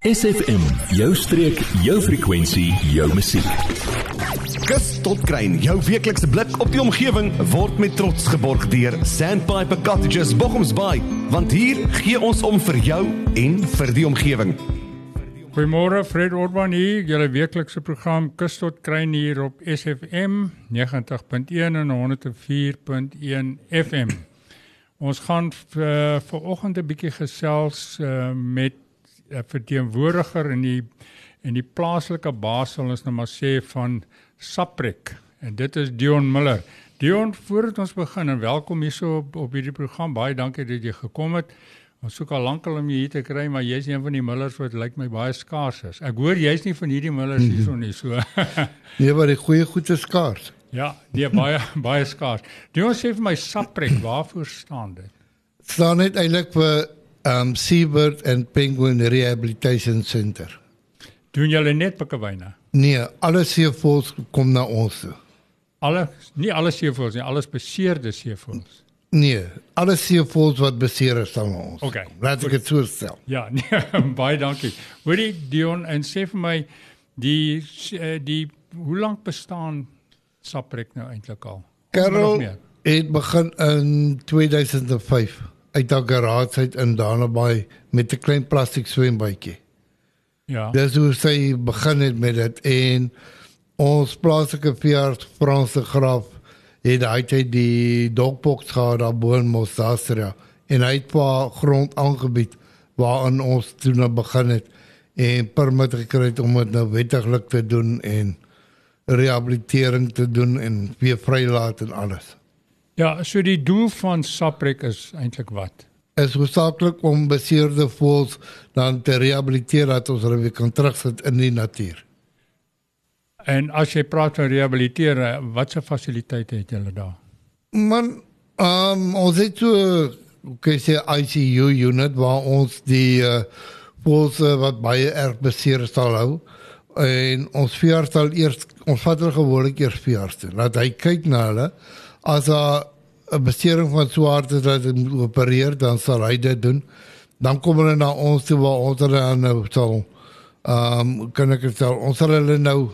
SFM, jou streek, jou frekwensie, jou musiek. Kus tot kruin, jou weeklikse blik op die omgewing word met trots geborg deur Sandpiper Cottages Bochumsbaai, want hier gee ons om vir jou en vir die omgewing. Goeiemôre, Fred Orban hier, julle weeklikse program Kus tot kruin hier op SFM 90.1 en 104.1 FM. Ons gaan vir vanoggend 'n bietjie gesels uh, met verteenwoordiger in die in die plaaslike baas sal ons nou maar sê van Saprek en dit is Dion Miller. Dion, voordat ons begin en welkom hierso op op hierdie program. Baie dankie dat jy gekom het. Ons soek al lankal om jy hier te kry, maar jy's een van die Millers wat lyk my baie skaars is. Ek hoor jy's nie van hierdie Millers hierso nie, so. nee, maar die goeie goed is skaars. Ja, die baie baie skaars. Dion sê vir my Saprek, waarvoor staan dit? Staan net eintlik vir um Seabird and Penguin Rehabilitation Center. Doen julle net pikkewyne? Nee, alle seevoëls kom na ons toe. Alle nie alle seevoëls nie, alles beseerde seevoëls. Nee, alle seevoëls wat beseer is aan ons. Okay. Laat ek dit so stel. Ja, nee, baie dankie. Hoorie Dion en sê vir my die eh, die hoe lank bestaan Saprek nou eintlik al? Karel het begin in 2005 uit haar garage uit in Danabaai met 'n klein plastiek swembadjie. Ja. Dis hoe sy begin het met dit en ons plaaslike veearts Frans de Graaf het hy die dogbox gehad daar bo in Mosasra en hy het pa grond aangebied waarin ons toe nou begin het en permit gekry om dit nou wettiglik te doen en rehabilitering te doen en weer vrylaat en alles. Ja, so die doel van Saprek is eintlik wat? Is hoofsaaklik om beseerde voëls dan te rehabiliteer dat ons hulle weer kan terugsit in die natuur. En as jy praat van rehabiliteer, watse fasiliteite het julle daar? Man, um, ons het so okay, sê ICU unit waar ons die uh, voëls uh, wat baie erg beseer sal hou en ons veearts sal eers ons vat hulle gewoonlik eers veearts toe. Laat hy kyk na hulle as 'n besering van swaarte dat hy moet opereer, dan sal hy dit doen. Dan kom hulle na ons toe waar ons hulle nou sal ehm um, kan ek sê ons sal hulle nou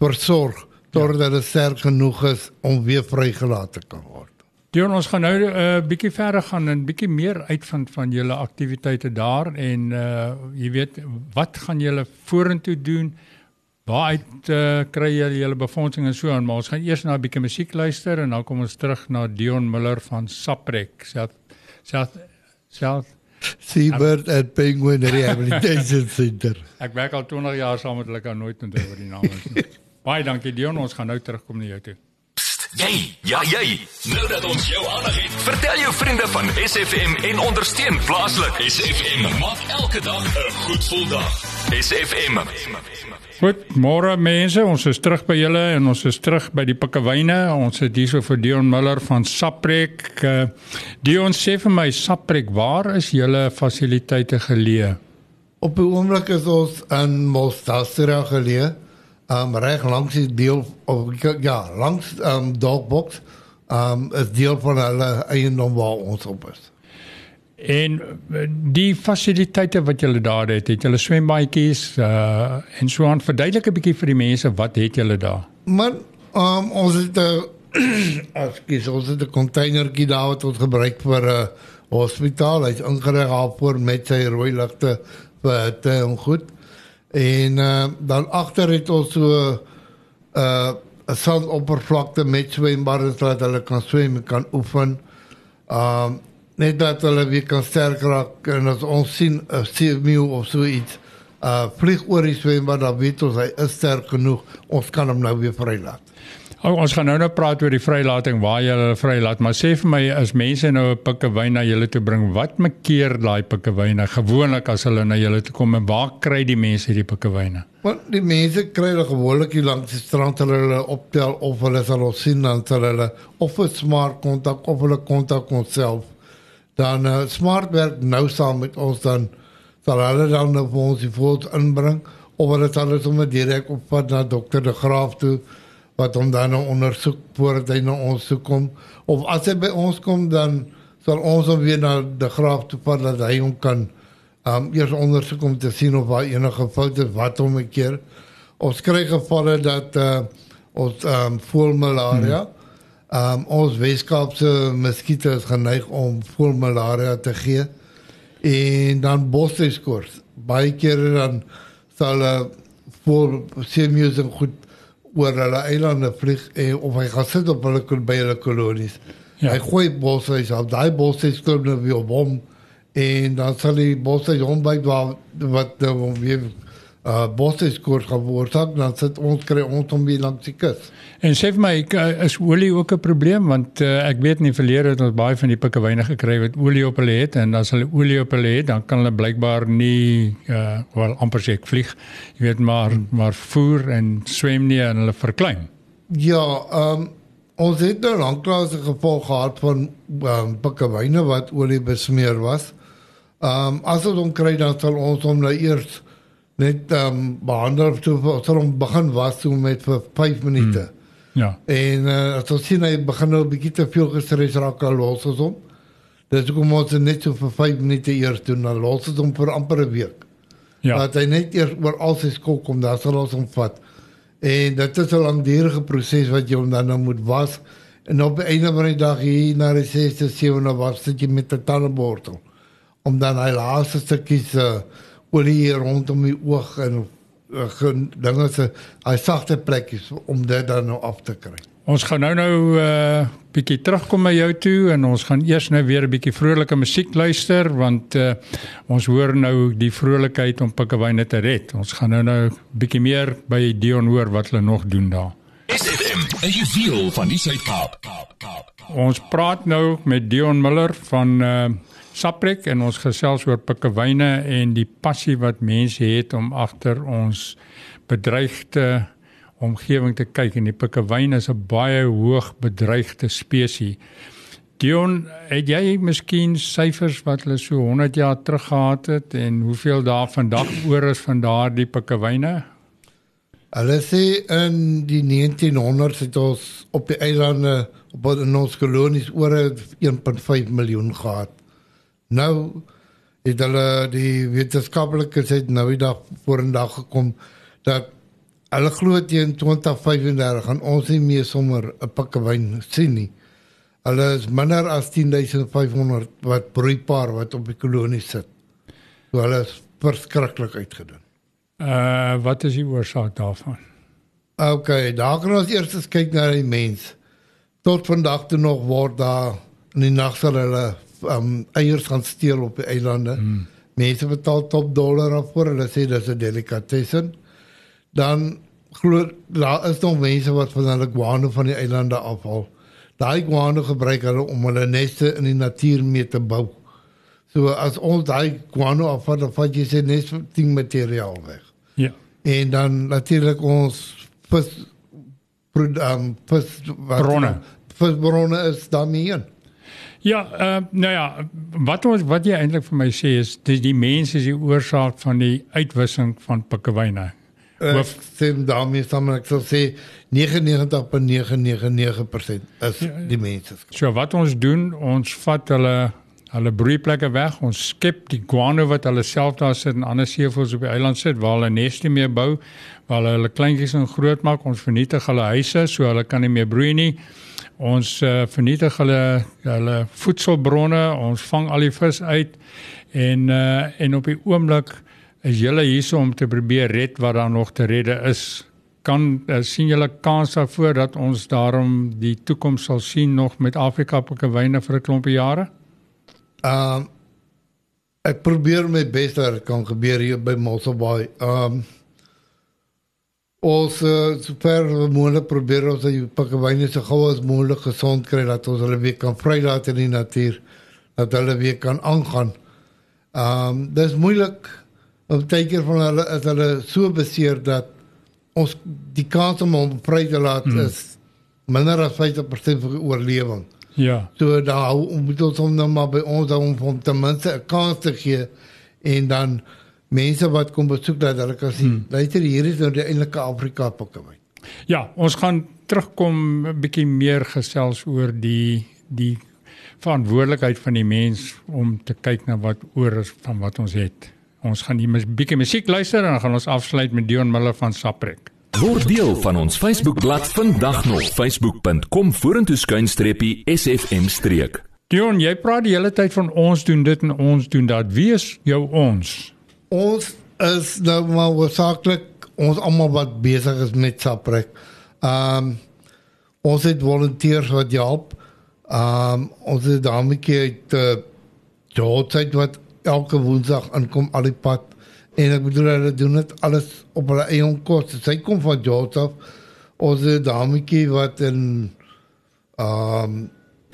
versorg totdat ja. hulle sterk genoeg is om weer vrygelaat te kan word. Dion, ons gaan nou 'n uh, bietjie verder gaan en bietjie meer uitvind van julle aktiwiteite daar en uh jy weet wat gaan julle vorentoe doen? Waar uit uh, kry jy julle befondsing en so aan? Maar ons gaan eers na 'n bietjie musiek luister en dan kom ons terug na Dion Miller van Saprek. South South South Seabird at Penguin Rehabilitation Center. Ek werk al 20 jaar saam met hulle kan nooit onthou wat die naam is. Baie dankie Dion, ons gaan nou terugkom na jou toe. Jy, ja jy. Nou dat ons jou aandag het, vertel jou vriende van SFM en ondersteun plaaslik. SFM maak elke dag 'n goed gevoel dag. SFM. Goed, môre mense, ons is terug by julle en ons is terug by die pikkewyne. Ons het hierso vir Dion Miller van Saprek. Uh, Dion sê vir my Saprek, waar is julle fasiliteite geleë? Op die oomblik is ons in Mostasra geleë. Um reg langs die deel of ja, langs um Dogbox. Um is deel van hulle eiendom waar ons op is. En eh, die fasiliteite wat julle daar het, het julle swembaadjies uh en so aan verduidelik 'n bietjie vir die mense wat het julle daar? Man, um, ons het 'n ekskuus, ons het 'n containertjie daar wat ons gebruik vir 'n uh, hospitaal. Hy's ingerig daarvoor met sy rooi ligte vir te en goed. En uh, dan agter het ons so 'n uh, 'n sandoppervlakte met swembad sodat hulle kan swem en kan oefen. Um net dat hulle weer kan sterk raak en as ons sien 'n seemeeu of so iets uh vlieg oor die swembad dan weet ons hy is sterk genoeg ons kan hom nou weer vrylaat. Oh, ons gaan nou nou praat oor die vrylating waar jy hulle vrylaat maar sê vir my as mense nou 'n pikkewyn na julle toe bring wat maak keer daai pikkewyne gewoonlik as hulle na julle toe kom en waar kry die mense hierdie pikkewyne? Want die mense kry hulle gewoonlik hier langs die strand hulle hulle optel of hulle sal ons sien dan sal hulle of 'n smart kontak of hulle kontak ons self dan uh, smart werk nou saam met ons dan sal hulle dan nou vir ons die voet inbring of hulle sal dit sommer direk op pad na dokter de Graaf toe wat hom dan nou ondersoek voordat hy na ons toe kom of as hy by ons kom dan sal ons hom weer na de Graaf toe vat dat hy hom kan um eers ondersoek om te sien of daar enige foute wat om 'n keer. Ons kry gevalle dat uh ons um voelmalaria hmm. Um ons Weskaapse muskiete geneig om voelmalaria te gee en dan bosseskoors. Baie kere dan sal 'n uh, voor seemuise goed oor hulle eilande vlieg en of hy gaan sit op hulle by hulle kolonies. Ja. Hy gooi bosse op daai bosse skop nou weer op hom en dan sal die bosse hom by wat wat nou weer uh bosse skop geword het dan sit ons kry ons om weer langs die kus. En sê vir my is olie ook 'n probleem want uh, ek weet nie verlede het ons baie van die pikkewyne gekry wat olie op hulle het en as hulle olie op hulle het dan kan hulle blykbaar nie uh wel amper sê ek vlieg jy weet maar hmm. maar voer en swem nie en hulle verklein. Ja, ehm um, Ons het nou lanklaas 'n geval gehad van um, pikkewyne wat olie besmeer was. Ehm um, as ons hom kry dan sal ons hom nou eers net ehm um, behandel toe sal hom begin was toe met vir 5 minute. Hmm. Ja. En uh, as ons sien hy begin nou 'n bietjie te veel gestres raak al los ons hom. Dis hoekom ons net so vir 5 minute eers doen dan los ons hom vir amper 'n week. Ja. Dat hy net eers oor al sy skok kom dan sal ons hom vat. En dit is 'n langdurige proses wat jy hom dan nou moet was. En op 'n einde van die dag hier na die 6ste 7de was dit jy met 'n tandeborstel om dan hy laaste stukkies uh, olie rondom die oog en uh, dinge se hy sagte plekkies om dit dan nou af te kry. Ons gaan nou nou 'n uh, bietjie terugkom na jou toe en ons gaan eers nou weer 'n bietjie vrolike musiek luister want uh, ons hoor nou die vrolikheid om pikkewyne te red. Ons gaan nou nou bietjie meer by Dion hoor wat hulle nog doen daar. SFM, as you feel van die Suid-Kaap. Ons praat nou met Dion Miller van uh, Saprek en ons gesels oor pikkewyne en die passie wat mense het om agter ons bedreigde omgewing te kyk en die pikkewyn is 'n baie hoog bedreigde spesies. Dion, het jy miskien syfers wat hulle so 100 jaar terug gehad het en hoeveel daar vandag oor is van daardie pikkewyne? Hulle sê in die 1900s het ons op die eilande op ons kolonies oor 1.5 miljoen gehad. Nou het hulle die wetenskaplikes het nou die dag vorendag gekom dat Hulle glo teen 2035 gaan ons nie meer sommer 'n pikkewyn sien nie. Hulle is minder as 10500 wat broeipaar wat op die kolonie sit. So hulle is verskriklik uitgedoen. Uh wat is die oorsaak daarvan? OK, daar kan ons eers kyk na die mens. Tot vandag toe nog word daar in die nag sal hulle um, eiers gaan steel op die eilande. Hmm. Mense betaal top dollar vir hulle sê dis 'n delikatesse dan glo daar is nog mense wat van hulle guano van die eilande afhaal. Daai guano gebruik hulle om hulle neste in die natuur mee te bou. So as ons daai guano afhaal, dan vat jy se nes ding materiaal weg. Ja. En dan natuurlik ons vis um, vis bronne. Vis bronne is daarmee. Ja, uh, nou ja, wat ons wat jy eintlik vir my sê is dis die mense is die oorsaak van die uitwissing van pikkewyne hoof stem daarmee saam ek sal sê 99.999% is ja, die mense. So wat ons doen, ons vat hulle hulle broeiplekke weg, ons skep die guano wat hulle self daar sit en ander seevoëls op die eiland sit waar hulle neste mee bou, waar hulle hulle kleintjies en groot maak, ons vernietig hulle huise so hulle kan nie meer broei nie. Ons uh, vernietig hulle hulle voedselbronne, ons vang al die vis uit en uh, en op die oomblik is julle hierso om te probeer red wat daar nog te redde is. Kan uh, sien julle kans daarvoor dat ons daarom die toekoms sal sien nog met Afrika pikkewyne vir 'n klompie jare? Ehm um, ek probeer my bes dit kan gebeur hier by Mosselbaai. Ehm um, ons uh, super moontlik probeer ons die pikkewyne so gou as moontlik gesond kry dat ons hulle weer kan vrylaat in die natuur dat hulle weer kan aangaan. Ehm um, dis moeilik op tydjie van hulle is hulle so beseer dat ons die kans om hom vry te laat hmm. is minder as 50% vir oorlewing. Ja. So daar moet ons hom nou maar by ons om hom ten minste 'n kans te gee en dan mense wat kom besoek dat hulle kan sien. Hmm. Luister hier is nou die eintlike Afrika pakkewy. Ja, ons gaan terugkom 'n bietjie meer gesels oor die die verantwoordelikheid van die mens om te kyk na wat oor is van wat ons het. Ons gaan die 'n bietjie musiek luister en dan gaan ons afsluit met Dion Miller van Saprek. Word deel van ons Facebookblad vandag nog facebook.com vorentoe skuinstreepie SFM streek. Dion, jy praat die hele tyd van ons doen dit en ons doen dat. Wie is jou ons? Ons is nou maar hoofsaaklik ons almal wat besig is met Saprek. Ehm um, ons het volonteërs wat help. Ehm um, ons het dametjie uit uh, George wat elke woensdag aankom al die pad en ek bedoel hulle doen dit alles op hulle eie koste. Sy kom van George af. Ons dametjie wat in ehm um,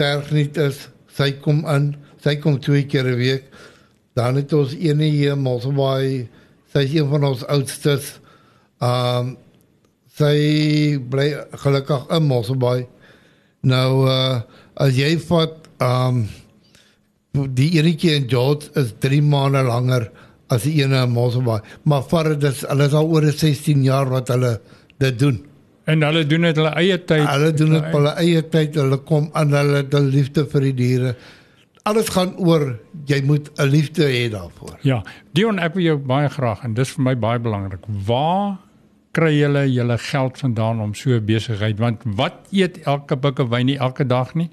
Tergniet is sy kom in, sy kom twee keer 'n week. Dan het ons ene hier Mosselbaai, sy is een van ons oudstes. Um sy bly gelukkig in Mosselbaai. Nou uh as jy vat um die enetjie in George is 3 maande langer as die ene in Mosselbaai. Maar vir dit hulle is al oor 16 jaar wat hulle dit doen. En hulle doen dit hulle eie tyd. Hulle doen dit hulle eie tyd. Hulle kom aan hulle die liefde vir die diere. Alles gaan oor jy moet 'n liefde hê daarvoor. Ja, Dion ek wil jou baie graag en dis vir my baie belangrik. Waar kry julle julle geld vandaan om so besigheid want wat eet elke bikke wyn nie elke dag nie.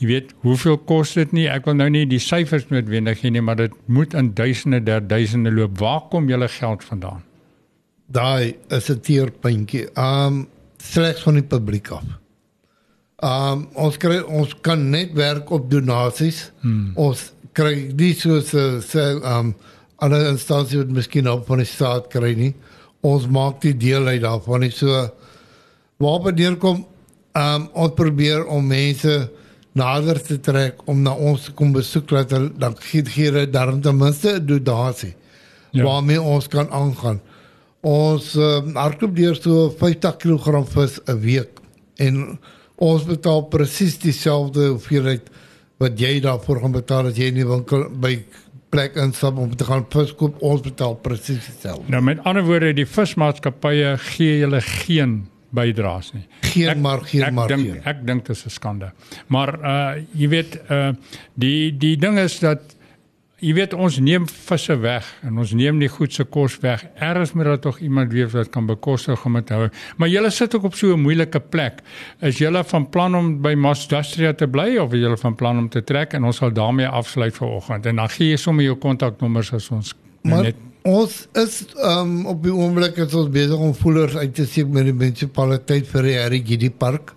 Jy weet, hoeveel kos dit nie? Ek wil nou nie die syfers noodwendig hê nie, maar dit moet in duisende, der duisende loop. Waar kom julle geld vandaan? Daai is 'n teerpuntjie. Um slegs van die publiek af. Um ons kry ons kan net werk op donasies. Hmm. Ons kry nie so so so um alle instansies wat miskien op van die staat kry nie. Ons maak die deel uit daarvan. Nie. So waarop dit kom um ons probeer om mense nader te trek om na ons te kom besoek dat hulle dan gee hulle dan ten minste 'n donasie. Ja. waarmee ons kan aangaan. Ons uh, hardloop deur so 50 kg vis 'n week en ons betaal presies dieselfde hoeveelheid wat jy daarvoor gaan betaal as jy in die winkel by plek instap om te gaan vis koop. Ons betaal presies dieselfde. Nou met ander woorde, die vismaatskappye gee julle geen bydraes nie. Geen ek, maar geen ek maar denk, geen. Ek dink dit is 'n skande. Maar uh jy weet uh die die ding is dat jy weet ons neem visse weg en ons neem die goed se kos weg. Eers moet daar tog iemand wees wat kan bekostig om dit te hou. Maar julle sit ook op so 'n moeilike plek. Is julle van plan om by Masdastria te bly of is julle van plan om te trek en ons sal daarmee afsluit vir oggend en dan gee jy sommer jou kontaknommers as ons Maar net ons is um, op die oomblik is ons besig om voelers uit te sien met die munisipaliteit vir die Harry Giddy Park.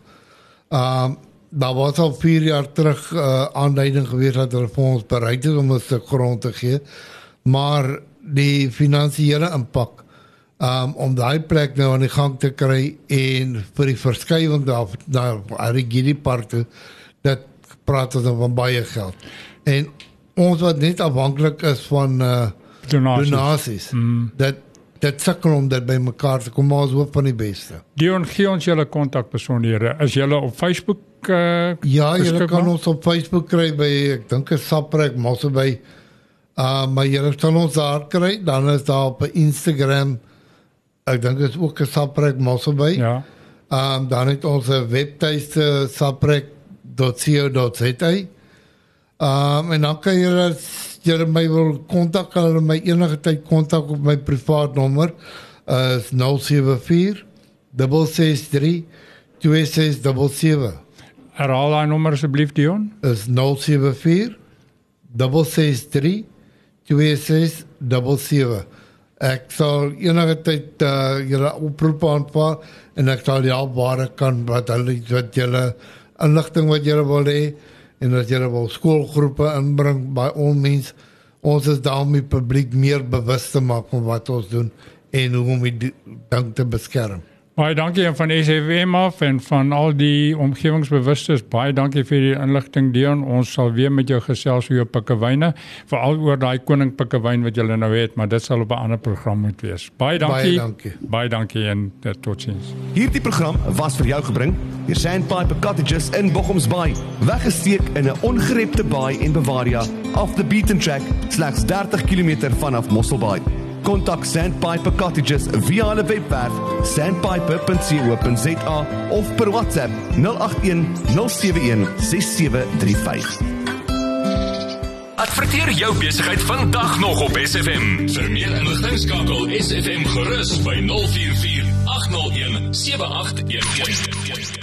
Um daar was al 4 jaar terug uh, aanduiding gewees dat hulle vir ons bereid is om 'n stuk grond te gee. Maar die finansiële impak um, om daai plek nou aan die gang te kry en vir die verskywing daar daar Park toe, dat praat ons van baie geld. En ons wat net afhanklik is van uh, donasies. donasies. Mm. Dat dit sukkel om dit bymekaar te kom maar ons hoop van die beste. Dion gee ons julle kontakbesonderhede. Is julle op Facebook uh, Ja, jy kan ons op Facebook kry by ek dink is Saprek mos by uh maar jy kan ons daar kry, dan is daar op Instagram ek dink is ook 'n Saprek mos by. Ja. Um dan het ons 'n webtuiste saprek.co.za. Um en dan kan jy as jy my wil kontak, kan jy my enige tyd kontak op my privaat nommer uh, is 074 663 2677 Herhaal daai nommer asseblief Dion. is 074 663 2677 Ek sal enige tyd uh, julle oproep aanvaar en ek sal ja waar ek kan wat hulle wat julle inligting wat julle wil hê en as julle wil skoolgroepe inbring by al mens ons is daar om die publiek meer bewus te maak van wat ons doen en hoe om die ding te beskerm. Baie dankie en van SFM af en van al die omgewingsbewustes. Baie dankie vir die inligting Dion. Ons sal weer met jou gesels oor jou pikkewyne, veral oor daai koning pikkewyn wat jy nou het, maar dit sal op 'n ander program moet wees. Baie dankie. Baie dankie. Baie dankie en uh, totsiens. Hierdie program was vir jou gebring deur Sandpiper Cottages in Bochumsbaai. Weggesteek in 'n ongerepte baai en Bavaria off the beaten track slegs 30 km vanaf Mosselbaai. Kontak Sandpiper Cottages via hulle webwerf sandpiper.co.za of per WhatsApp 081 071 6735. Adverteer jou besigheid vandag nog op SFM. Vir meer inligting skakel SFM gerus by 044 801 7811.